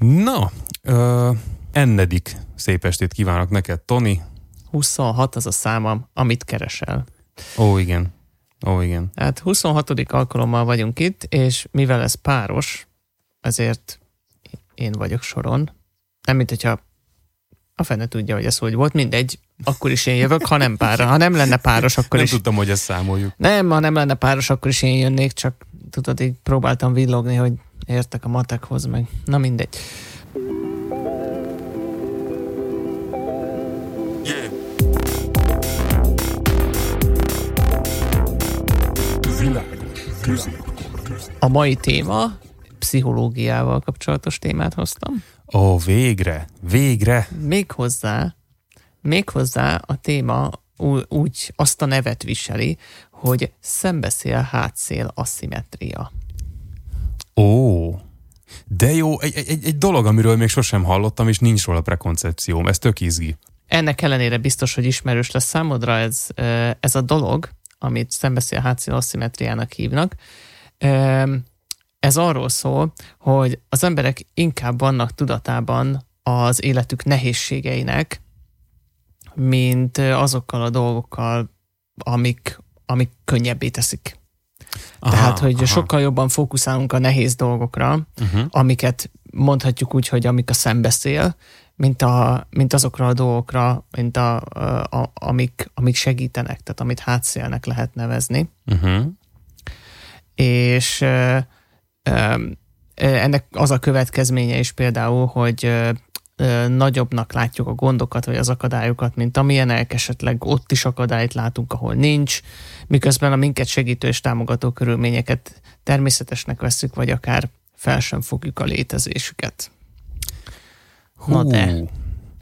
Na, ö, ennedik szép estét kívánok neked, Toni. 26 az a számom, amit keresel. Ó, igen. Ó, igen. Hát 26. alkalommal vagyunk itt, és mivel ez páros, ezért én vagyok soron. Nem, mint hogyha a fene tudja, hogy ez hogy volt, mindegy, akkor is én jövök, ha nem pára. Ha nem lenne páros, akkor Nem is... tudtam, hogy ezt számoljuk. Nem, ha nem lenne páros, akkor is én jönnék, csak tudod, így próbáltam villogni, hogy értek a matekhoz, meg na mindegy. A mai téma pszichológiával kapcsolatos témát hoztam. Ó, végre, végre. Méghozzá, méghozzá a téma úgy azt a nevet viseli, hogy szembeszél hátszél aszimetria. Ó, de jó, egy, egy, egy dolog, amiről még sosem hallottam, és nincs róla prekoncepcióm. Ez tök izgi. Ennek ellenére biztos, hogy ismerős lesz számodra ez, ez a dolog, amit szembeszél hátszél aszimetriának hívnak. Ez arról szól, hogy az emberek inkább vannak tudatában az életük nehézségeinek, mint azokkal a dolgokkal, amik, amik könnyebbé teszik. Aha, Tehát, hogy aha. sokkal jobban fókuszálunk a nehéz dolgokra, Uh-huh. amiket mondhatjuk úgy, hogy amik a szembeszél, mint, a, mint azokra a dolgokra, mint a, a, amik, amik segítenek, tehát amit hátszélnek lehet nevezni. Uh-huh. És ö, ö, ennek az a következménye is például, hogy ö, nagyobbnak látjuk a gondokat, vagy az akadályokat, mint amilyenek, esetleg ott is akadályt látunk, ahol nincs, miközben a minket segítő és támogató körülményeket természetesnek vesszük, vagy akár fel sem fogjuk a létezésüket. Na de.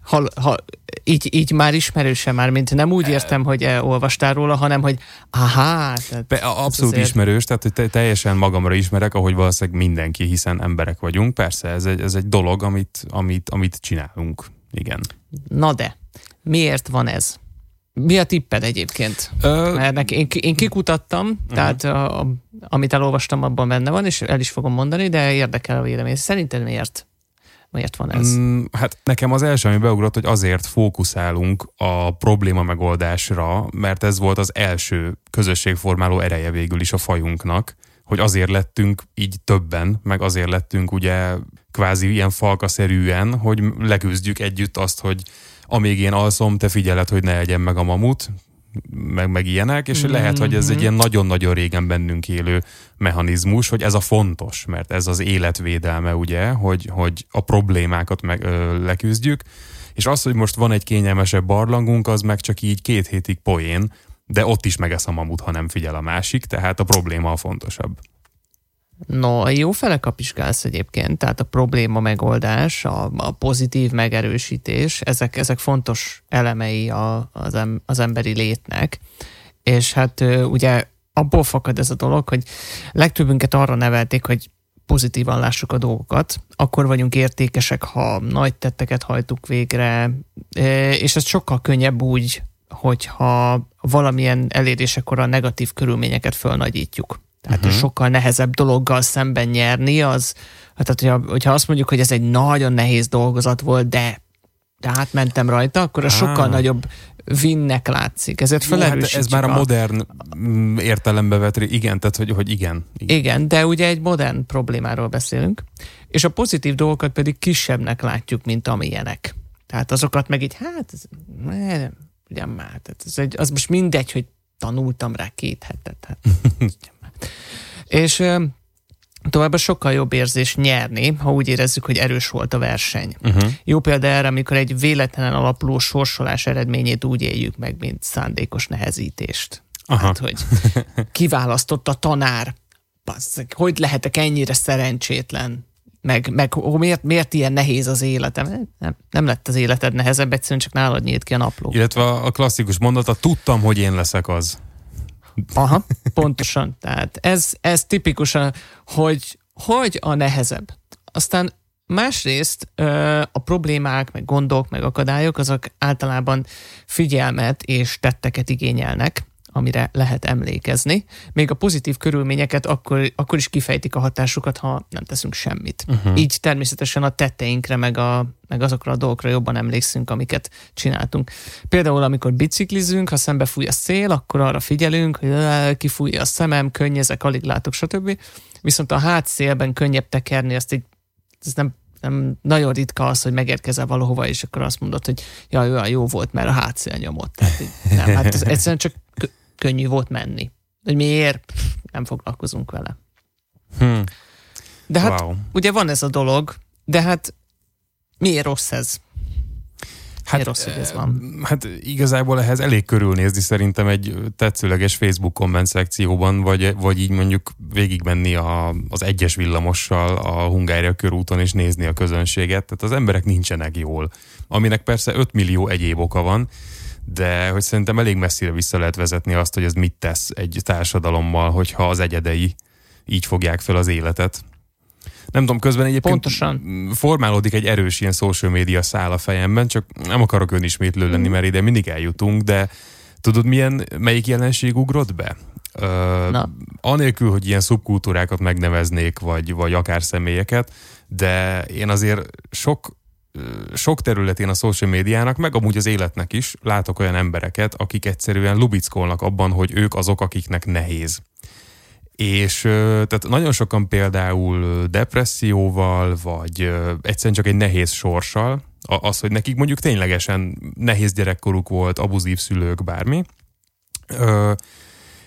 Ha, ha, így, így már ismerőse már, mint nem úgy értem, hogy eh, olvastál róla, hanem hogy aha, tehát Be, abszolút azért- ismerős, tehát hogy te, teljesen magamra ismerek, ahogy valószínűleg mindenki, hiszen emberek vagyunk. Persze, ez egy, ez egy dolog, amit, amit, amit csinálunk. Igen. Na de, miért van ez? Mi a tipped egyébként? Ö, Mert nek, én, én kikutattam, uh-huh. tehát a, a, amit elolvastam, abban benne van, és el is fogom mondani, de érdekel a vélemény. Szerinted miért? Miért van ez? Mm, hát nekem az első, ami beugrott, hogy azért fókuszálunk a probléma megoldásra, mert ez volt az első közösségformáló ereje végül is a fajunknak, hogy azért lettünk így többen, meg azért lettünk ugye kvázi ilyen falkaszerűen, hogy leküzdjük együtt azt, hogy amíg én alszom, te figyeled, hogy ne egyen meg a mamut, meg, meg ilyenek, és mm-hmm. lehet, hogy ez egy ilyen nagyon-nagyon régen bennünk élő mechanizmus, hogy ez a fontos, mert ez az életvédelme, ugye, hogy, hogy a problémákat meg, ö, leküzdjük, és az, hogy most van egy kényelmesebb barlangunk, az meg csak így két hétig poén, de ott is megesz a mamut, ha nem figyel a másik, tehát a probléma a fontosabb. No, jó fele kapizsgálsz egyébként, tehát a probléma megoldás, a, a pozitív megerősítés, ezek, ezek fontos elemei a, az, em, az emberi létnek, és hát ugye abból fakad ez a dolog, hogy legtöbbünket arra nevelték, hogy pozitívan lássuk a dolgokat, akkor vagyunk értékesek, ha nagy tetteket hajtuk végre, és ez sokkal könnyebb úgy, hogyha valamilyen elérésekor a negatív körülményeket fölnagyítjuk. Tehát uh-huh. sokkal nehezebb dologgal szemben nyerni, az, tehát hogyha, hogyha azt mondjuk, hogy ez egy nagyon nehéz dolgozat volt, de, de átmentem rajta, akkor Á. sokkal nagyobb vinnek látszik. Ezért Jó, hát felerősítjük ez már a modern mm, értelembe vett, igen, tehát hogy, hogy igen. igen. Igen, de ugye egy modern problémáról beszélünk, és a pozitív dolgokat pedig kisebbnek látjuk, mint amilyenek. Tehát azokat meg így, hát, ez, ne, ugyan már, tehát ez egy, az most mindegy, hogy tanultam rá két hetet. Hát. és továbbá sokkal jobb érzés nyerni, ha úgy érezzük, hogy erős volt a verseny. Uh-huh. Jó példa erre, amikor egy véletlenen alapuló sorsolás eredményét úgy éljük meg, mint szándékos nehezítést. Aha. Hát, hogy kiválasztott a tanár. Basszeg, hogy lehetek ennyire szerencsétlen? Meg, meg ó, miért, miért ilyen nehéz az életem? Nem, nem lett az életed nehezebb, egyszerűen csak nálad nyílt ki a napló. Illetve a a klasszikus mondata, tudtam, hogy én leszek az. Aha, pontosan. Tehát ez, ez tipikusan, hogy, hogy a nehezebb. Aztán másrészt a problémák, meg gondok, meg akadályok, azok általában figyelmet és tetteket igényelnek, amire lehet emlékezni. Még a pozitív körülményeket akkor, akkor is kifejtik a hatásukat, ha nem teszünk semmit. Uh-huh. Így természetesen a tetteinkre, meg, a, meg azokra a dolgokra jobban emlékszünk, amiket csináltunk. Például, amikor biciklizünk, ha szembe fúj a szél, akkor arra figyelünk, hogy kifújja a szemem, könnyezek, alig látok, stb. Viszont a hátszélben könnyebb tekerni, ezt így ez nem nem, nagyon ritka az, hogy megérkezel valahova, és akkor azt mondod, hogy ja, olyan jó volt, mert a hátszél nyomott. Tehát, nem, hát ez egyszerűen csak könnyű volt menni. Hogy miért? Nem foglalkozunk vele. Hmm. De hát wow. ugye van ez a dolog, de hát miért rossz ez? Hát, rossz, hogy ez van? Hát igazából ehhez elég körülnézni szerintem egy tetszőleges Facebook komment szekcióban, vagy, vagy így mondjuk végigmenni a, az egyes villamossal a Hungária körúton és nézni a közönséget. Tehát az emberek nincsenek jól. Aminek persze 5 millió egyéb oka van, de hogy szerintem elég messzire vissza lehet vezetni azt, hogy ez mit tesz egy társadalommal, hogyha az egyedei így fogják fel az életet. Nem tudom, közben egyébként Pontosan. formálódik egy erős ilyen social media szál a fejemben, csak nem akarok önismétlő lenni, mm. mert ide mindig eljutunk, de tudod milyen, melyik jelenség ugrott be? Uh, Na. Anélkül, hogy ilyen szubkultúrákat megneveznék, vagy, vagy akár személyeket, de én azért sok sok területén a social médiának, meg amúgy az életnek is látok olyan embereket, akik egyszerűen lubickolnak abban, hogy ők azok, akiknek nehéz. És tehát nagyon sokan például depresszióval, vagy egyszerűen csak egy nehéz sorssal, az, hogy nekik mondjuk ténylegesen nehéz gyerekkoruk volt, abuzív szülők, bármi,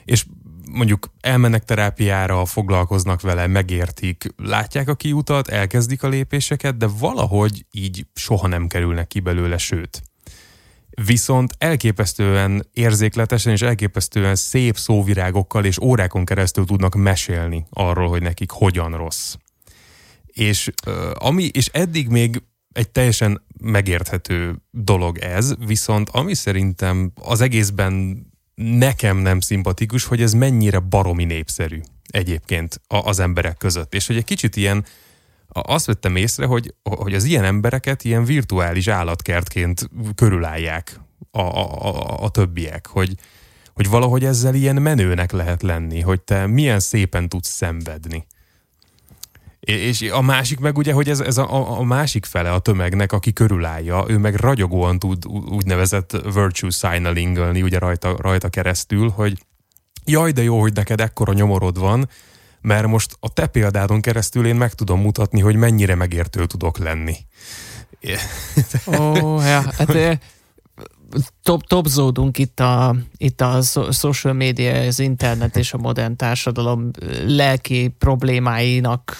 és mondjuk elmennek terápiára, foglalkoznak vele, megértik, látják a kiutat, elkezdik a lépéseket, de valahogy így soha nem kerülnek ki belőle, sőt. Viszont elképesztően érzékletesen és elképesztően szép szóvirágokkal és órákon keresztül tudnak mesélni arról, hogy nekik hogyan rossz. És, ami, és eddig még egy teljesen megérthető dolog ez, viszont ami szerintem az egészben nekem nem szimpatikus, hogy ez mennyire baromi népszerű egyébként az emberek között. És hogy egy kicsit ilyen, azt vettem észre, hogy, hogy az ilyen embereket ilyen virtuális állatkertként körülállják a, a, a, a többiek, hogy, hogy valahogy ezzel ilyen menőnek lehet lenni, hogy te milyen szépen tudsz szenvedni. És a másik meg ugye, hogy ez, ez a, a másik fele a tömegnek, aki körülállja, ő meg ragyogóan tud úgynevezett virtue signaling ugye rajta, rajta keresztül, hogy jaj, de jó, hogy neked ekkora nyomorod van, mert most a te példádon keresztül én meg tudom mutatni, hogy mennyire megértő tudok lenni. Ó, oh, ja, hát top, topzódunk itt a, itt a social media, az internet és a modern társadalom lelki problémáinak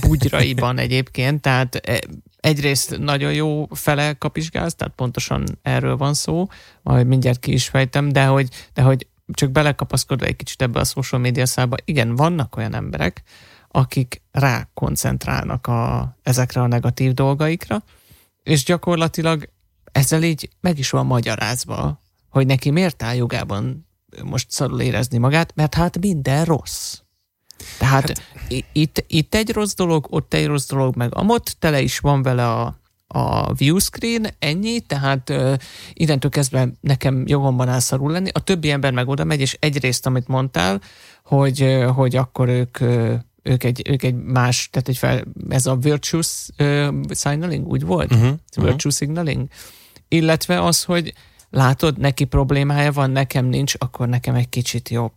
bugyraiban egyébként, tehát egyrészt nagyon jó fele kapizsgálsz, tehát pontosan erről van szó, majd mindjárt ki is fejtem, de hogy, de hogy csak belekapaszkodva egy kicsit ebbe a social media szába, igen, vannak olyan emberek, akik rá koncentrálnak a, ezekre a negatív dolgaikra, és gyakorlatilag ezzel így meg is van magyarázva, hogy neki miért áll jogában most szarul érezni magát, mert hát minden rossz. Tehát hát. itt, itt egy rossz dolog, ott egy rossz dolog, meg amott tele is van vele a, a view screen, ennyi, tehát uh, innentől kezdve nekem jogomban áll szarul lenni. A többi ember meg oda megy, és egyrészt, amit mondtál, hogy, hogy akkor ők ők egy, ők egy más, tehát egy fel, ez a virtuous uh, signaling, úgy volt? Uh-huh, virtue uh-huh. signaling? Illetve az, hogy látod, neki problémája van, nekem nincs, akkor nekem egy kicsit jobb.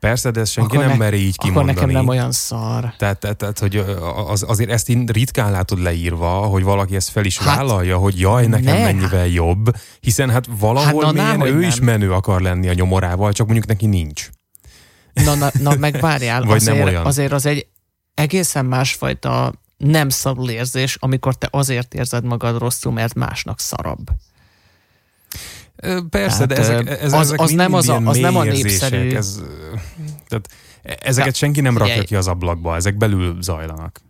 Persze, de ezt senki akkor nem ne, meri így kimondani. Akkor nekem nem olyan szar. Tehát, tehát, tehát hogy az, azért ezt én ritkán látod leírva, hogy valaki ezt fel is hát, vállalja, hogy jaj, nekem ne. mennyivel jobb, hiszen hát valahol hát, na, mélyen ő nem. is menő akar lenni a nyomorával, csak mondjuk neki nincs. Na, na, na meg várjál, Vagy azért, nem olyan. azért az egy egészen másfajta nem szarul érzés, amikor te azért érzed magad rosszul, mert másnak szarabb. Persze, tehát, de ezek, ezek, az, az, nem az, a, az nem a népszerű. Ez, tehát ezeket ja, senki nem rakja ki az ablakba, ezek belül zajlanak.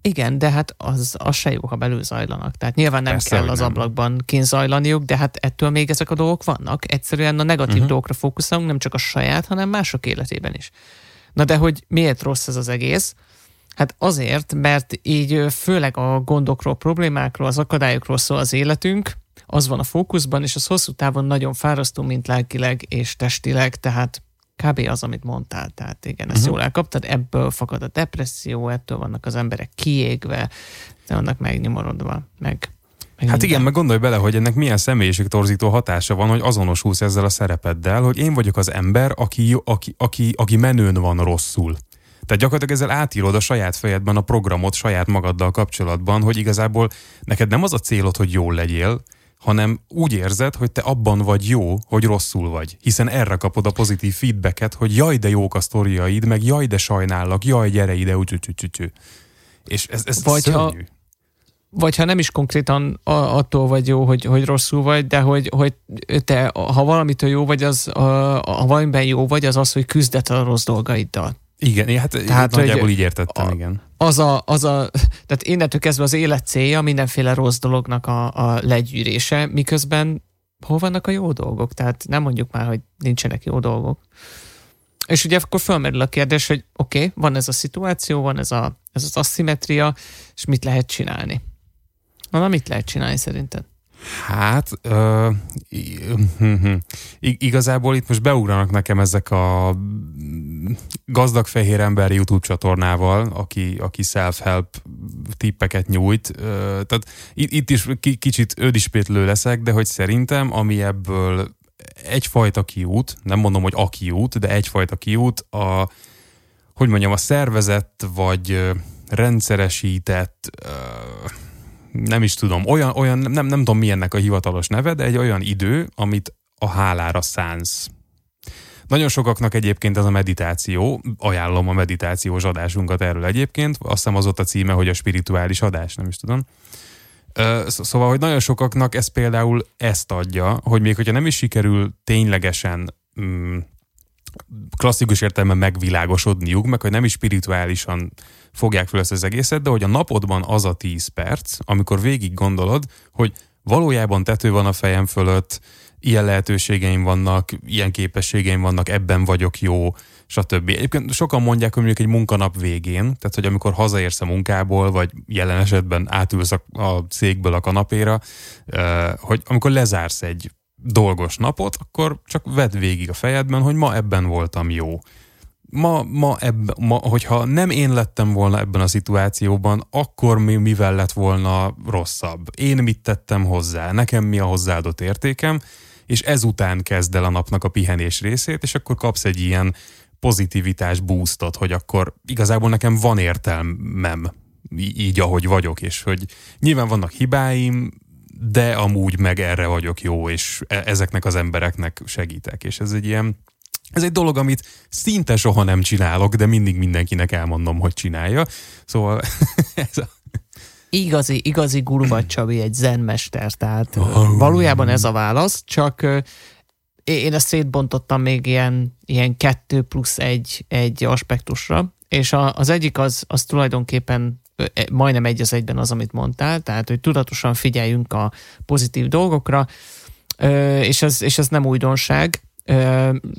Igen, de hát az, az se jó, ha belül zajlanak. Tehát nyilván nem Persze, kell az nem. ablakban kínzajlaniuk, de hát ettől még ezek a dolgok vannak. Egyszerűen a negatív uh-huh. dolgokra fókuszálunk, nem csak a saját, hanem mások életében is. Na de hogy miért rossz ez az egész? Hát azért, mert így főleg a gondokról, problémákról, az akadályokról szól az életünk, az van a fókuszban, és az hosszú távon nagyon fárasztó, mint lelkileg és testileg, tehát kb. az, amit mondtál. Tehát igen, ezt uh-huh. jól elkaptad, ebből fakad a depresszió, ettől vannak az emberek kiégve, de vannak megnyomorodva, meg meg hát igen, meg gondolj bele, hogy ennek milyen személyiségtorzító hatása van, hogy azonosulsz ezzel a szerepeddel, hogy én vagyok az ember, aki, aki, aki, aki menőn van rosszul. Tehát gyakorlatilag ezzel átírod a saját fejedben a programot saját magaddal kapcsolatban, hogy igazából neked nem az a célod, hogy jól legyél, hanem úgy érzed, hogy te abban vagy jó, hogy rosszul vagy. Hiszen erre kapod a pozitív feedbacket, hogy jaj, de jók a sztoriaid, meg jaj, de sajnállak, jaj, gyere ide, úgy, És ez, ez vagy szörnyű. Ha, vagy ha nem is konkrétan attól vagy jó, hogy, hogy rosszul vagy, de hogy, hogy te, ha valamitől jó vagy, az, ha valamiben jó vagy, az az, hogy küzdett a rossz dolgaiddal. Igen, hát tehát, nagyjából így értettem, a, igen. Az a, az a, tehát innentől kezdve az élet célja mindenféle rossz dolognak a, a legyűrése, miközben hol vannak a jó dolgok? Tehát nem mondjuk már, hogy nincsenek jó dolgok. És ugye akkor felmerül a kérdés, hogy oké, okay, van ez a szituáció, van ez, a, ez az asszimetria, és mit lehet csinálni? Na, mit lehet csinálni szerinted? Hát, uh, igazából itt most beugranak nekem ezek a gazdag fehér ember YouTube csatornával, aki, aki self-help tippeket nyújt. Uh, tehát itt, itt is kicsit ödispétlő leszek, de hogy szerintem, ami ebből egyfajta kiút, nem mondom, hogy a kiút, de egyfajta kiút, a, hogy mondjam, a szervezett vagy rendszeresített uh, nem is tudom, olyan, olyan nem, nem tudom milyennek a hivatalos neve, de egy olyan idő, amit a hálára szánsz. Nagyon sokaknak egyébként ez a meditáció, ajánlom a meditációs adásunkat erről egyébként, azt hiszem az ott a címe, hogy a spirituális adás, nem is tudom. Szóval, hogy nagyon sokaknak ez például ezt adja, hogy még hogyha nem is sikerül ténylegesen mm, klasszikus értelemben megvilágosodniuk, meg hogy nem is spirituálisan fogják fel ezt az egészet, de hogy a napodban az a 10 perc, amikor végig gondolod, hogy valójában tető van a fejem fölött, ilyen lehetőségeim vannak, ilyen képességeim vannak, ebben vagyok jó, stb. Egyébként sokan mondják, hogy mondjuk egy munkanap végén, tehát hogy amikor hazaérsz a munkából, vagy jelen esetben átülsz a, a cégből a kanapéra, hogy amikor lezársz egy dolgos napot, akkor csak vedd végig a fejedben, hogy ma ebben voltam jó ma, ma, ebb, ma, hogyha nem én lettem volna ebben a szituációban, akkor mi, mivel lett volna rosszabb? Én mit tettem hozzá? Nekem mi a hozzáadott értékem? És ezután kezd el a napnak a pihenés részét, és akkor kapsz egy ilyen pozitivitás boostot, hogy akkor igazából nekem van értelmem így, ahogy vagyok, és hogy nyilván vannak hibáim, de amúgy meg erre vagyok jó, és e, ezeknek az embereknek segítek, és ez egy ilyen ez egy dolog, amit szinte soha nem csinálok, de mindig mindenkinek elmondom, hogy csinálja. Szóval ez a... Igazi, igazi gurva Csabi egy zenmester, tehát oh. valójában ez a válasz, csak én ezt szétbontottam még ilyen, ilyen kettő plusz egy, egy aspektusra, és a, az egyik az, az tulajdonképpen e, majdnem egy az egyben az, amit mondtál, tehát hogy tudatosan figyeljünk a pozitív dolgokra, és ez, és ez nem újdonság,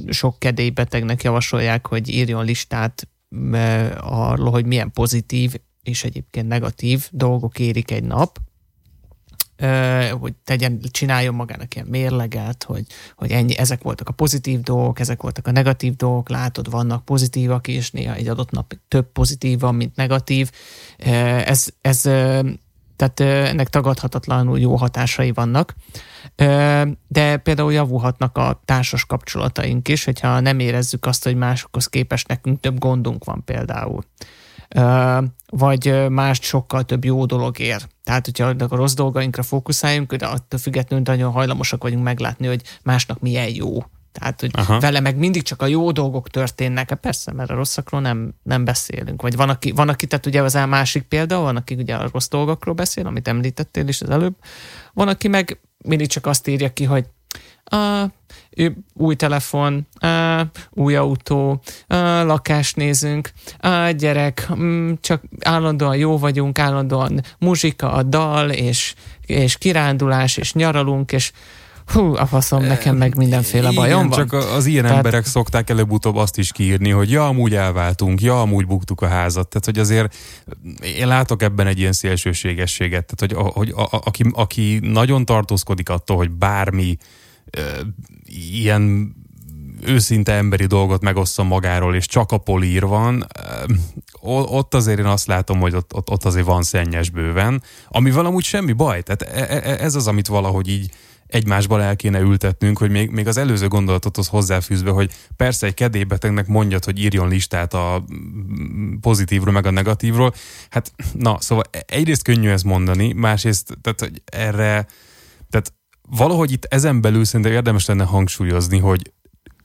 sok kedélybetegnek javasolják, hogy írjon listát arról, hogy milyen pozitív és egyébként negatív dolgok érik egy nap, hogy tegyen, csináljon magának ilyen mérleget, hogy, hogy ennyi, ezek voltak a pozitív dolgok, ezek voltak a negatív dolgok, látod, vannak pozitívak is, néha egy adott nap több pozitív van, mint negatív. Ez, ez tehát ennek tagadhatatlanul jó hatásai vannak. De például javulhatnak a társas kapcsolataink is, hogyha nem érezzük azt, hogy másokhoz képest nekünk több gondunk van például. Vagy más sokkal több jó dolog ér. Tehát, hogyha a rossz dolgainkra fókuszáljunk, de attól függetlenül nagyon hajlamosak vagyunk meglátni, hogy másnak milyen jó. Tehát, hogy Aha. vele meg mindig csak a jó dolgok történnek. Persze, mert a rosszakról nem, nem beszélünk. Vagy van aki, van aki, tehát ugye az a másik példa, van, aki ugye a rossz dolgokról beszél, amit említettél is az előbb. Van, aki meg mindig csak azt írja ki, hogy ő, új telefon, a, új autó, a, lakást nézünk, a gyerek, mm, csak állandóan jó vagyunk, állandóan muzsika, a dal, és, és kirándulás, és nyaralunk, és hú, a faszom, nekem meg mindenféle Igen, bajom van. csak az ilyen Tehát- emberek szokták előbb-utóbb azt is kiírni, hogy ja, amúgy elváltunk, ja, amúgy buktuk a házat. Tehát, hogy azért én látok ebben egy ilyen szélsőségességet. Tehát, hogy, a- hogy a, a, aki, aki nagyon tartózkodik attól, hogy bármi ö, ilyen őszinte emberi dolgot megosszon magáról, és csak a polír van, o- ott azért én azt látom, hogy ott, ott, ott azért van szennyes bőven, amivel amúgy semmi baj. Tehát e- e- ez az, amit valahogy így egymásba el kéne ültetnünk, hogy még, még az előző gondolatothoz hozzáfűzve, hogy persze egy kedélybetegnek mondjad, hogy írjon listát a mm, pozitívról meg a negatívról. Hát na, szóval egyrészt könnyű ezt mondani, másrészt tehát, hogy erre, tehát valahogy itt ezen belül szerintem érdemes lenne hangsúlyozni, hogy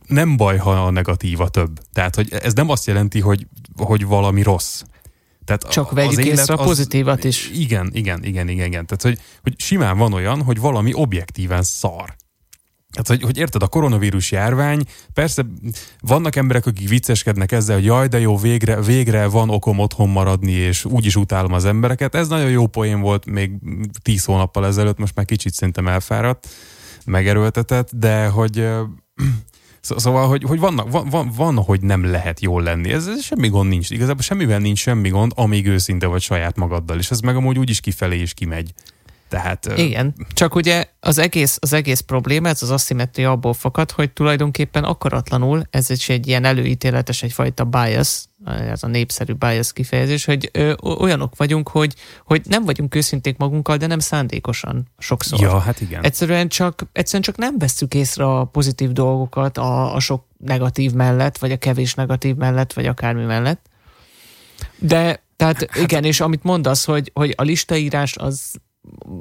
nem baj, ha a negatíva több. Tehát, hogy ez nem azt jelenti, hogy, hogy valami rossz. Tehát Csak a- vegyük az észre a az- pozitívat is. Igen, igen, igen, igen, igen. Tehát, hogy, hogy simán van olyan, hogy valami objektíven szar. Tehát, hogy, hogy érted, a koronavírus járvány, persze vannak emberek, akik vicceskednek ezzel, hogy jaj, de jó, végre, végre van okom otthon maradni, és úgyis utálom az embereket. Ez nagyon jó poén volt még tíz hónappal ezelőtt, most már kicsit szerintem elfáradt, megerőltetett, de hogy Szóval, hogy, hogy vannak, van, van, van, hogy nem lehet jól lenni. Ez, ez semmi gond nincs. Igazából semmivel nincs semmi gond, amíg őszinte vagy saját magaddal. És ez meg amúgy úgyis kifelé is kimegy. Tehát... Igen, csak ugye az egész, az egész probléma, ez az aszimetria abból fakad, hogy tulajdonképpen akaratlanul, ez egy, egy ilyen előítéletes egyfajta bias, ez a népszerű bias kifejezés, hogy ö, olyanok vagyunk, hogy, hogy nem vagyunk őszinték magunkkal, de nem szándékosan sokszor. Ja, hát igen. Egyszerűen csak, egyszerűen csak nem vesszük észre a pozitív dolgokat a, a sok negatív mellett, vagy a kevés negatív mellett, vagy akármi mellett. De, tehát hát, igen, és amit mondasz, hogy, hogy a listaírás az,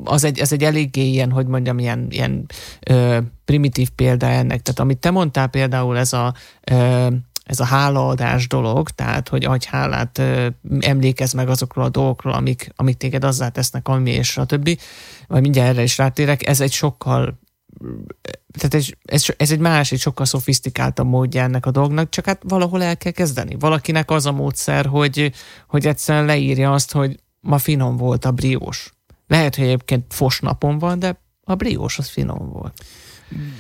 az egy, ez egy eléggé ilyen, hogy mondjam, ilyen, ilyen ö, primitív példa ennek. Tehát amit te mondtál például, ez a ö, ez a hálaadás dolog, tehát, hogy adj hálát, ö, emlékezz meg azokról a dolgokról, amik, amik téged azzá tesznek, ami és a többi, vagy mindjárt erre is rátérek, ez egy sokkal tehát ez, ez, ez egy másik, sokkal szofisztikáltabb módja ennek a dolgnak, csak hát valahol el kell kezdeni. Valakinek az a módszer, hogy, hogy egyszerűen leírja azt, hogy ma finom volt a briós. Lehet, hogy egyébként fos napon van, de a briós az finom volt.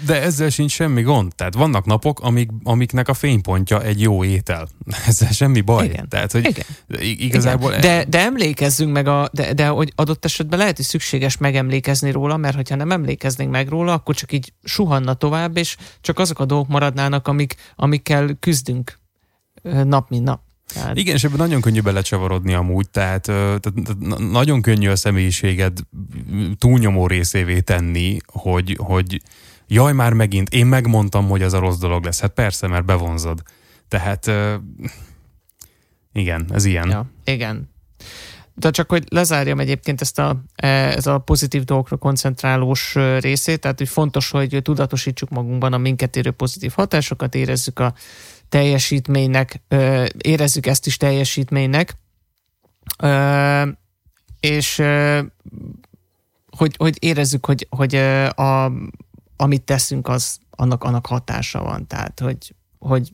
De ezzel sincs semmi gond. Tehát vannak napok, amik, amiknek a fénypontja egy jó étel. Ezzel semmi baj. Igen. Tehát, hogy Igen. igazából... Igen. De, de emlékezzünk meg, a, de, de hogy adott esetben lehet, hogy szükséges megemlékezni róla, mert hogyha nem emlékeznénk meg róla, akkor csak így suhanna tovább, és csak azok a dolgok maradnának, amik, amikkel küzdünk nap, mint nap. Tehát, Igen, és ebben nagyon könnyű belecsavarodni amúgy, tehát, tehát tehát na- nagyon könnyű a személyiséged túlnyomó részévé tenni, hogy, hogy jaj, már megint, én megmondtam, hogy ez a rossz dolog lesz. Hát persze, mert bevonzod. Tehát igen, ez ilyen. Ja, igen. De csak hogy lezárjam egyébként ezt a, ez a pozitív dolgokra koncentrálós részét, tehát hogy fontos, hogy tudatosítsuk magunkban a minket érő pozitív hatásokat, érezzük a teljesítménynek, érezzük ezt is teljesítménynek, és hogy, hogy érezzük, hogy, hogy a, amit teszünk, az annak, annak hatása van. Tehát, hogy, hogy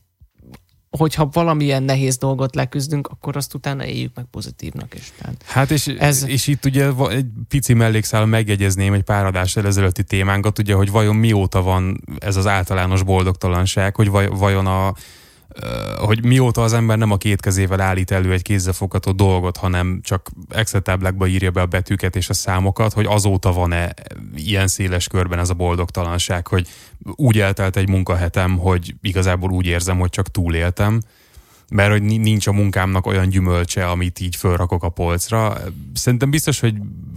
hogyha valamilyen nehéz dolgot leküzdünk, akkor azt utána éljük meg pozitívnak is. Tehát Hát és, Ez- és itt ugye egy pici mellékszál megjegyezném egy pár adással ezelőtti témánkat, ugye, hogy vajon mióta van ez az általános boldogtalanság, hogy vaj, vajon a hogy mióta az ember nem a két kezével állít elő egy kézzelfogható dolgot, hanem csak Excel táblákba írja be a betűket és a számokat, hogy azóta van-e ilyen széles körben ez a boldogtalanság, hogy úgy eltelt egy munkahetem, hogy igazából úgy érzem, hogy csak túléltem, mert hogy ni- nincs a munkámnak olyan gyümölcse, amit így fölrakok a polcra. Szerintem biztos, hogy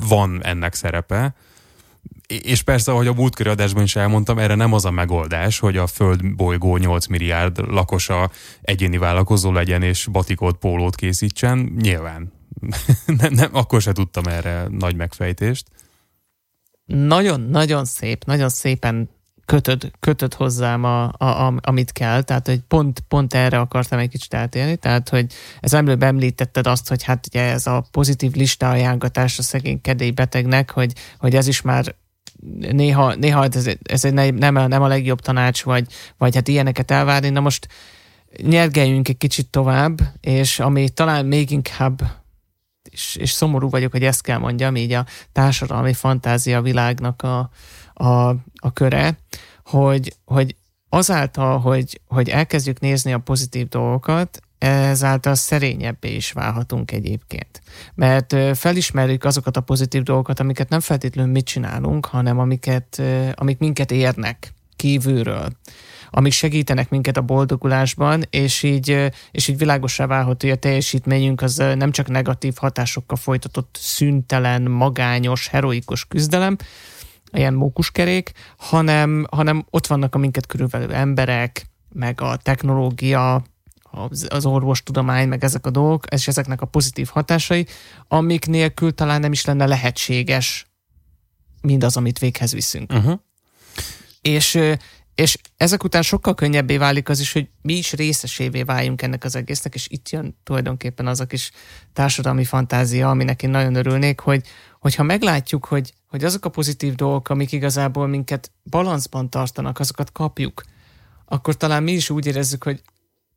van ennek szerepe. És persze, ahogy a múltkori adásban is elmondtam, erre nem az a megoldás, hogy a Föld bolygó 8 milliárd lakosa egyéni vállalkozó legyen és batikót, pólót készítsen. Nyilván. nem, nem, akkor se tudtam erre nagy megfejtést. nagyon-nagyon szép, nagyon szépen kötöd, kötöd hozzám, a, a, a, amit kell, tehát hogy pont, pont erre akartam egy kicsit átélni, tehát hogy ez előbb említetted azt, hogy hát ugye ez a pozitív lista ajánlatás a szegény kedélybetegnek, hogy, hogy ez is már néha, néha ez, ez egy ne- nem, a, nem a legjobb tanács, vagy, vagy hát ilyeneket elvárni. Na most nyergeljünk egy kicsit tovább, és ami talán még inkább és, és szomorú vagyok, hogy ezt kell mondjam, így a társadalmi fantázia világnak a, a, a köre, hogy, hogy azáltal, hogy, hogy elkezdjük nézni a pozitív dolgokat, ezáltal szerényebbé is válhatunk egyébként. Mert felismerjük azokat a pozitív dolgokat, amiket nem feltétlenül mit csinálunk, hanem amiket, amik minket érnek kívülről amik segítenek minket a boldogulásban, és így, és így világosá válhat, hogy a teljesítményünk az nem csak negatív hatásokkal folytatott szüntelen, magányos, heroikus küzdelem, ilyen mókuskerék, hanem, hanem ott vannak a minket körülvelő emberek, meg a technológia, az, orvostudomány, meg ezek a dolgok, és ezeknek a pozitív hatásai, amik nélkül talán nem is lenne lehetséges mindaz, amit véghez viszünk. Uh-huh. És, és ezek után sokkal könnyebbé válik az is, hogy mi is részesévé váljunk ennek az egésznek, és itt jön tulajdonképpen az a kis társadalmi fantázia, aminek én nagyon örülnék, hogy, hogyha meglátjuk, hogy, hogy azok a pozitív dolgok, amik igazából minket balanszban tartanak, azokat kapjuk, akkor talán mi is úgy érezzük, hogy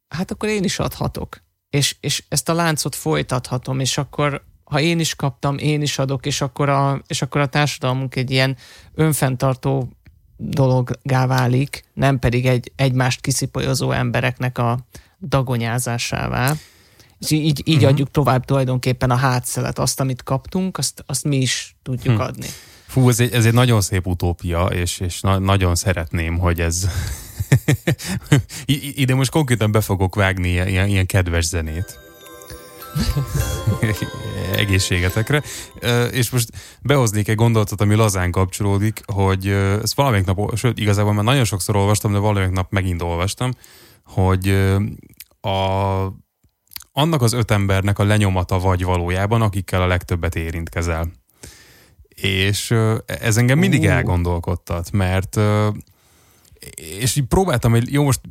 hát akkor én is adhatok. És, és ezt a láncot folytathatom, és akkor ha én is kaptam, én is adok, és akkor a, és akkor a társadalmunk egy ilyen önfenntartó dologgá válik, nem pedig egy egymást kiszipolyozó embereknek a dagonyázásává. És így, így uh-huh. adjuk tovább tulajdonképpen a hátszelet, azt, amit kaptunk, azt, azt mi is tudjuk uh-huh. adni. Fú, ez egy, ez egy nagyon szép utópia, és, és na, nagyon szeretném, hogy ez ide most konkrétan be fogok vágni ilyen, ilyen kedves zenét. egészségetekre. És most behoznék egy gondolatot, ami lazán kapcsolódik, hogy ezt valamelyik nap, sőt, igazából már nagyon sokszor olvastam, de valamelyik nap megint olvastam, hogy a, annak az öt embernek a lenyomata vagy valójában, akikkel a legtöbbet érintkezel. És ez engem mindig elgondolkodtat, mert és így próbáltam, hogy jó, most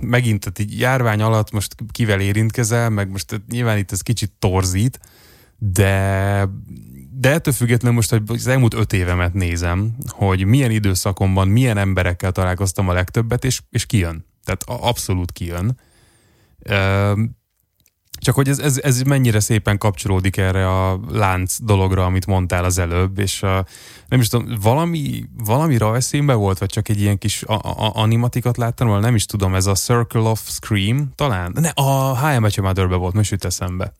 megint tehát így járvány alatt most kivel érintkezel, meg most nyilván itt ez kicsit torzít, de, de ettől függetlenül most, hogy az elmúlt öt évemet nézem, hogy milyen időszakomban milyen emberekkel találkoztam a legtöbbet, és, és kijön. Tehát abszolút kijön. Csak hogy ez, ez, ez mennyire szépen kapcsolódik erre a lánc dologra, amit mondtál az előbb, és a, nem is tudom, valami, valami rajszínbe volt, vagy csak egy ilyen kis a, a, animatikat láttam, vagy nem is tudom, ez a Circle of Scream talán? Ne, a Your Mother-be volt, most jut eszembe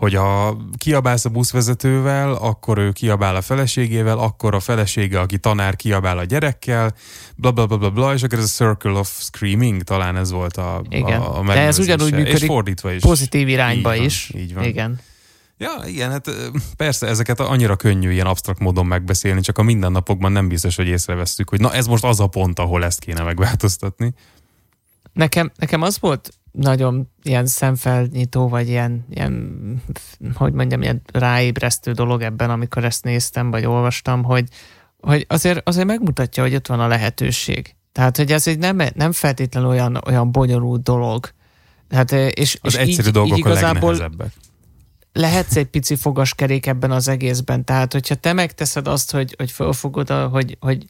hogy ha kiabálsz a buszvezetővel, akkor ő kiabál a feleségével, akkor a felesége, aki tanár, kiabál a gyerekkel, bla bla bla bla, bla és akkor ez a circle of screaming, talán ez volt a, Igen. a, a De ez ugyanúgy működik és fordítva is. pozitív irányba így is. Van, így van. Igen. Ja, igen, hát persze ezeket annyira könnyű ilyen absztrakt módon megbeszélni, csak a mindennapokban nem biztos, hogy észrevesztük, hogy na ez most az a pont, ahol ezt kéne megváltoztatni. Nekem, nekem az volt nagyon ilyen szemfelnyitó, vagy ilyen, ilyen, hogy mondjam, ilyen ráébresztő dolog ebben, amikor ezt néztem, vagy olvastam, hogy, hogy azért, azért megmutatja, hogy ott van a lehetőség. Tehát, hogy ez egy nem, nem feltétlenül olyan, olyan bonyolult dolog. Hát, és, az és egyszerű így, dolgok így igazából a lehetsz egy pici fogaskerék ebben az egészben. Tehát, hogyha te megteszed azt, hogy, hogy felfogod, a, hogy, hogy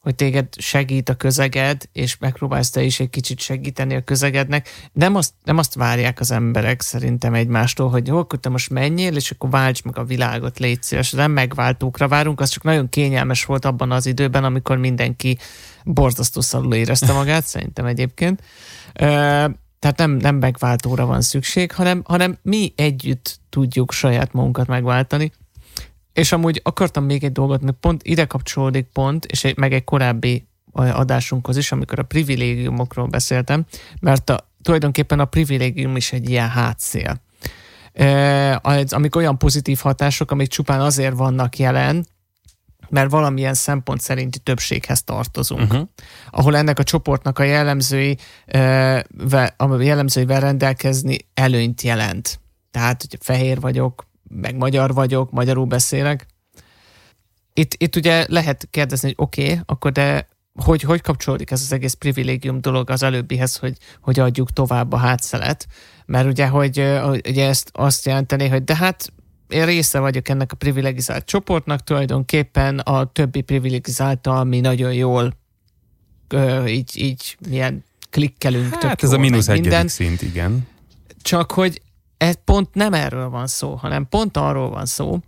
hogy téged segít a közeged, és megpróbálsz te is egy kicsit segíteni a közegednek. Nem azt, nem azt várják az emberek szerintem egymástól, hogy jó, akkor te most menjél, és akkor válts meg a világot, légy szíves. Nem megváltókra várunk, az csak nagyon kényelmes volt abban az időben, amikor mindenki borzasztó szalul érezte magát, szerintem egyébként. Tehát nem, nem megváltóra van szükség, hanem, hanem mi együtt tudjuk saját magunkat megváltani. És amúgy akartam még egy dolgot, mert pont ide kapcsolódik pont, és egy, meg egy korábbi adásunkhoz is, amikor a privilégiumokról beszéltem, mert a, tulajdonképpen a privilégium is egy ilyen hátszél. E, az, amik olyan pozitív hatások, amik csupán azért vannak jelen, mert valamilyen szempont szerinti többséghez tartozunk. Uh-huh. Ahol ennek a csoportnak a jellemzői, a jellemzőivel rendelkezni előnyt jelent. Tehát, hogy fehér vagyok, meg magyar vagyok, magyarul beszélek. Itt, itt ugye lehet kérdezni, hogy oké, okay, akkor de hogy, hogy kapcsolódik ez az egész privilégium dolog az előbbihez, hogy, hogy adjuk tovább a hátszelet? Mert ugye, hogy ugye ezt azt jelenteni, hogy de hát én része vagyok ennek a privilegizált csoportnak, tulajdonképpen a többi privilegizáltal mi nagyon jól így, így milyen klikkelünk. Hát ez a mínusz egyedik szint, igen. Csak hogy ez pont nem erről van szó, hanem pont arról van szó,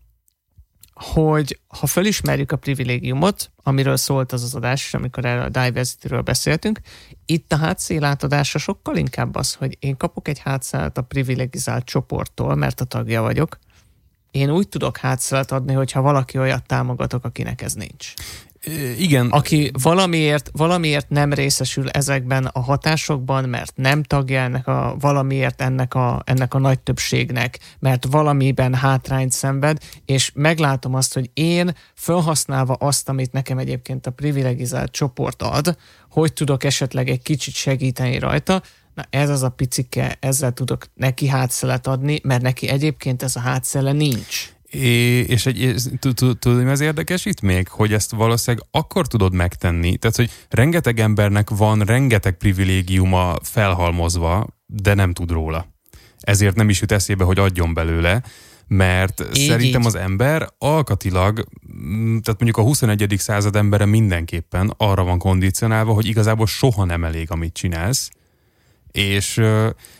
hogy ha felismerjük a privilégiumot, amiről szólt az az adás, amikor erről a diversity-ről beszéltünk, itt a hátszélátadása sokkal inkább az, hogy én kapok egy hátszát a privilegizált csoporttól, mert a tagja vagyok, én úgy tudok hátszélet adni, hogyha valaki olyat támogatok, akinek ez nincs. Igen. Aki valamiért, valamiért nem részesül ezekben a hatásokban, mert nem tagja ennek a, valamiért ennek a, ennek a nagy többségnek, mert valamiben hátrányt szenved, és meglátom azt, hogy én felhasználva azt, amit nekem egyébként a privilegizált csoport ad, hogy tudok esetleg egy kicsit segíteni rajta, na ez az a picike, ezzel tudok neki hátszelet adni, mert neki egyébként ez a hátszele nincs. És egy, tudod, mi az érdekes itt még? Hogy ezt valószínűleg akkor tudod megtenni, tehát, hogy rengeteg embernek van rengeteg privilégiuma felhalmozva, de nem tud róla. Ezért nem is jut eszébe, hogy adjon belőle, mert így, szerintem így. az ember alkatilag, mm, tehát mondjuk a 21. század embere mindenképpen arra van kondicionálva, hogy igazából soha nem elég, amit csinálsz, és,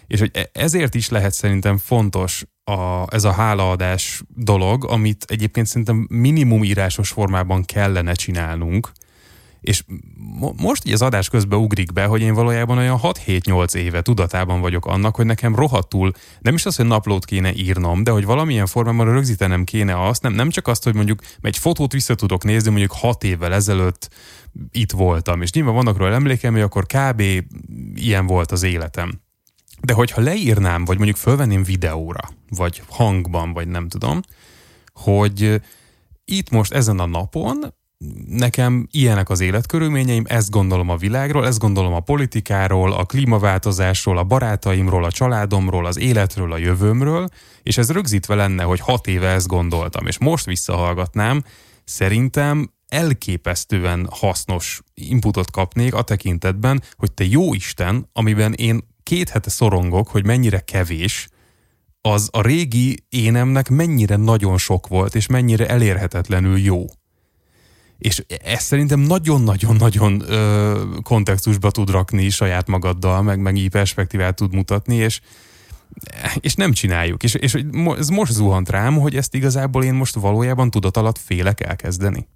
és hogy e, ezért is lehet szerintem fontos a, ez a hálaadás dolog, amit egyébként szerintem minimum írásos formában kellene csinálnunk, és mo- most így az adás közben ugrik be, hogy én valójában olyan 6-7-8 éve tudatában vagyok annak, hogy nekem rohadtul, nem is az, hogy naplót kéne írnom, de hogy valamilyen formában rögzítenem kéne azt, nem, nem csak azt, hogy mondjuk egy fotót vissza tudok nézni, mondjuk 6 évvel ezelőtt itt voltam, és nyilván vannak róla emlékeim, hogy akkor kb. ilyen volt az életem. De hogyha leírnám, vagy mondjuk fölvenném videóra, vagy hangban, vagy nem tudom, hogy itt most ezen a napon nekem ilyenek az életkörülményeim, ezt gondolom a világról, ezt gondolom a politikáról, a klímaváltozásról, a barátaimról, a családomról, az életről, a jövőmről, és ez rögzítve lenne, hogy hat éve ezt gondoltam, és most visszahallgatnám, szerintem elképesztően hasznos inputot kapnék a tekintetben, hogy te jó Isten, amiben én két hete szorongok, hogy mennyire kevés, az a régi énemnek mennyire nagyon sok volt, és mennyire elérhetetlenül jó. És ez szerintem nagyon-nagyon-nagyon kontextusba tud rakni saját magaddal, meg, meg így perspektívát tud mutatni, és, és nem csináljuk. És, és ez most zuhant rám, hogy ezt igazából én most valójában tudat alatt félek elkezdeni.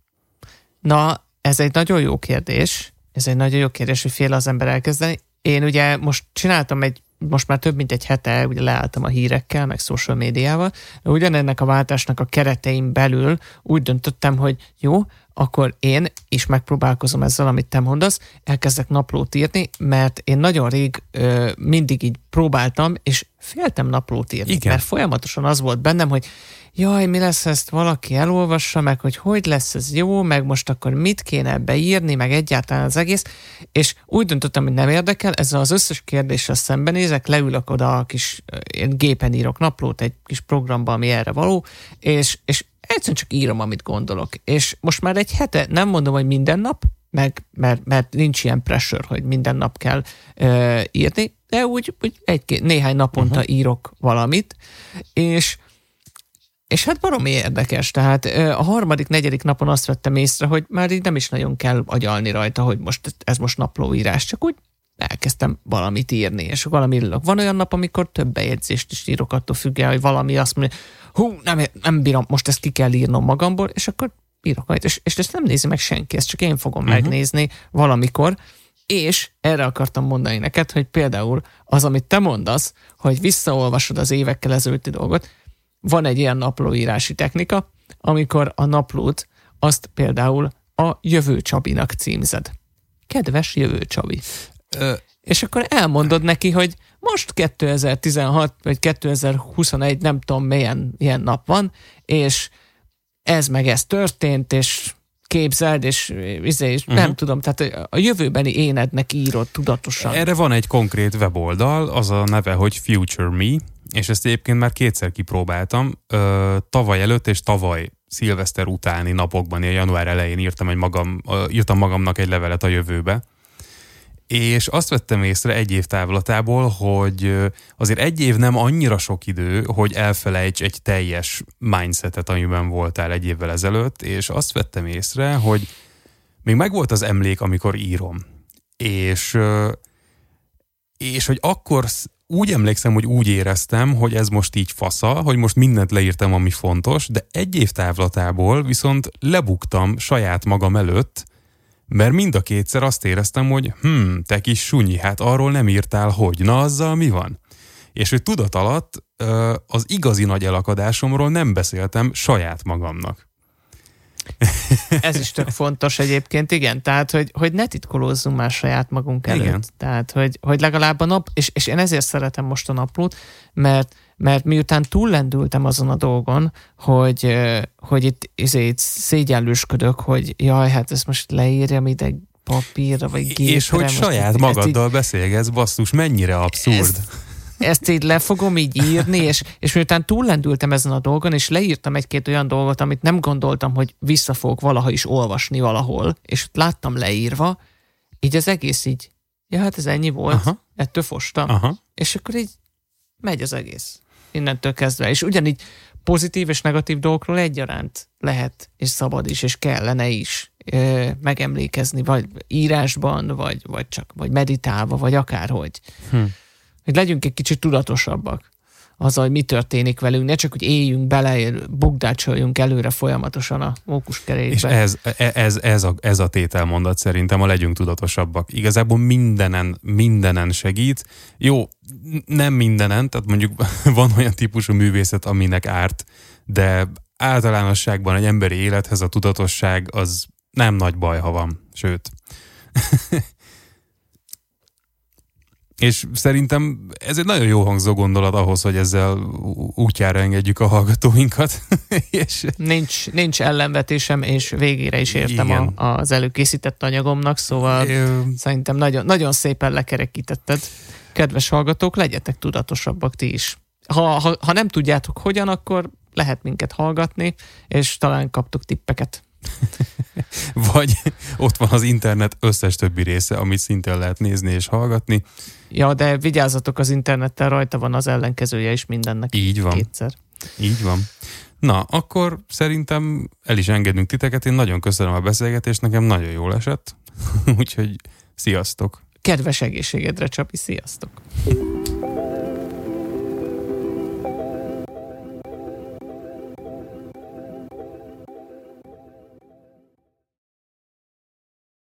Na, ez egy nagyon jó kérdés. Ez egy nagyon jó kérdés, hogy fél az ember elkezdeni. Én ugye most csináltam egy, most már több mint egy hete, ugye leálltam a hírekkel, meg social médiával, de ugyanennek a váltásnak a keretein belül úgy döntöttem, hogy jó, akkor én is megpróbálkozom ezzel, amit te mondasz, elkezdek naplót írni, mert én nagyon rég ö, mindig így próbáltam, és féltem naplót írni, Igen. mert folyamatosan az volt bennem, hogy jaj, mi lesz, ezt valaki elolvassa, meg hogy hogy lesz ez jó, meg most akkor mit kéne ebbe írni, meg egyáltalán az egész, és úgy döntöttem, hogy nem érdekel, ezzel az összes kérdéssel szembenézek, leülök oda a kis, én gépen írok naplót egy kis programba, ami erre való, és, és egyszerűen csak írom, amit gondolok. És most már egy hete, nem mondom, hogy minden nap, meg, mert, mert nincs ilyen pressure, hogy minden nap kell ö, írni, de úgy, úgy egy, néhány naponta uh-huh. írok valamit, és és hát baromi érdekes, tehát a harmadik, negyedik napon azt vettem észre, hogy már így nem is nagyon kell agyalni rajta, hogy most ez most naplóírás, csak úgy elkezdtem valamit írni, és valami írok. Van olyan nap, amikor több bejegyzést is írok, attól függően, hogy valami azt mondja, hú, nem, nem bírom, most ezt ki kell írnom magamból, és akkor írok majd, és, és ezt nem nézi meg senki, ezt csak én fogom uh-huh. megnézni valamikor, és erre akartam mondani neked, hogy például az, amit te mondasz, hogy visszaolvasod az évekkel ezelőtti dolgot, van egy ilyen naplóírási technika, amikor a naplót azt például a Jövő Csabinak címzed. Kedves Jövő Csabi. Ö... És akkor elmondod neki, hogy most 2016 vagy 2021, nem tudom milyen ilyen nap van, és ez meg ez történt, és képzeld, és, izé, és uh-huh. nem tudom, tehát a jövőbeni énednek írod tudatosan. Erre van egy konkrét weboldal, az a neve, hogy Future Me, és ezt egyébként már kétszer kipróbáltam. Ö, tavaly előtt és tavaly szilveszter utáni napokban, a január elején írtam, egy magam, írtam magamnak egy levelet a jövőbe, és azt vettem észre egy év távlatából, hogy azért egy év nem annyira sok idő, hogy elfelejts egy teljes mindsetet, amiben voltál egy évvel ezelőtt, és azt vettem észre, hogy még megvolt az emlék, amikor írom. És és hogy akkor, úgy emlékszem, hogy úgy éreztem, hogy ez most így fasza, hogy most mindent leírtam, ami fontos, de egy év távlatából viszont lebuktam saját magam előtt, mert mind a kétszer azt éreztem, hogy hm, te kis sunyi, hát arról nem írtál, hogy, na azzal mi van? És hogy tudat alatt az igazi nagy elakadásomról nem beszéltem saját magamnak. Ez is tök fontos egyébként, igen. Tehát, hogy, hogy ne titkolózzunk már saját magunk előtt. Igen. Tehát, hogy, hogy legalább a nap, és, és én ezért szeretem most a naplót, mert, mert miután túllendültem azon a dolgon, hogy, hogy itt, izé, itt szégyenlősködök, hogy jaj, hát ezt most leírjam ide papírra, vagy gépre. És hogy saját magaddal így, beszélgetsz, basszus, mennyire abszurd. Ezt, ezt így le fogom így írni, és, és miután túllendültem ezen a dolgon, és leírtam egy-két olyan dolgot, amit nem gondoltam, hogy vissza fogok valaha is olvasni valahol, és láttam leírva, így az egész így, ja hát ez ennyi volt, Aha. ettől fostam. Aha. És akkor így megy az egész innentől kezdve. És ugyanígy pozitív és negatív dolgokról egyaránt lehet, és szabad is, és kellene is ö, megemlékezni, vagy írásban, vagy, vagy csak vagy meditálva, vagy akárhogy. Hm hogy legyünk egy kicsit tudatosabbak az, hogy mi történik velünk, ne csak, hogy éljünk bele, bugdácsoljunk előre folyamatosan a mókuskerékbe. És ez, ez, ez, a, ez a tételmondat szerintem a legyünk tudatosabbak. Igazából mindenen, mindenen segít. Jó, nem mindenen, tehát mondjuk van olyan típusú művészet, aminek árt, de általánosságban egy emberi élethez a tudatosság az nem nagy baj, ha van. Sőt, És szerintem ez egy nagyon jó hangzó gondolat ahhoz, hogy ezzel útjára engedjük a hallgatóinkat. és... nincs, nincs ellenvetésem, és végére is értem a, az előkészített anyagomnak, szóval é... szerintem nagyon, nagyon szépen lekerekítetted. Kedves hallgatók, legyetek tudatosabbak ti is. Ha, ha, ha nem tudjátok hogyan, akkor lehet minket hallgatni, és talán kaptok tippeket. Vagy ott van az internet összes többi része, amit szintén lehet nézni és hallgatni. Ja, de vigyázzatok az internettel, rajta van az ellenkezője is mindennek. Így van. Kétszer. Így van. Na, akkor szerintem el is engedünk titeket. Én nagyon köszönöm a beszélgetést, nekem nagyon jól esett. Úgyhogy sziasztok! Kedves egészségedre, Csapi, sziasztok!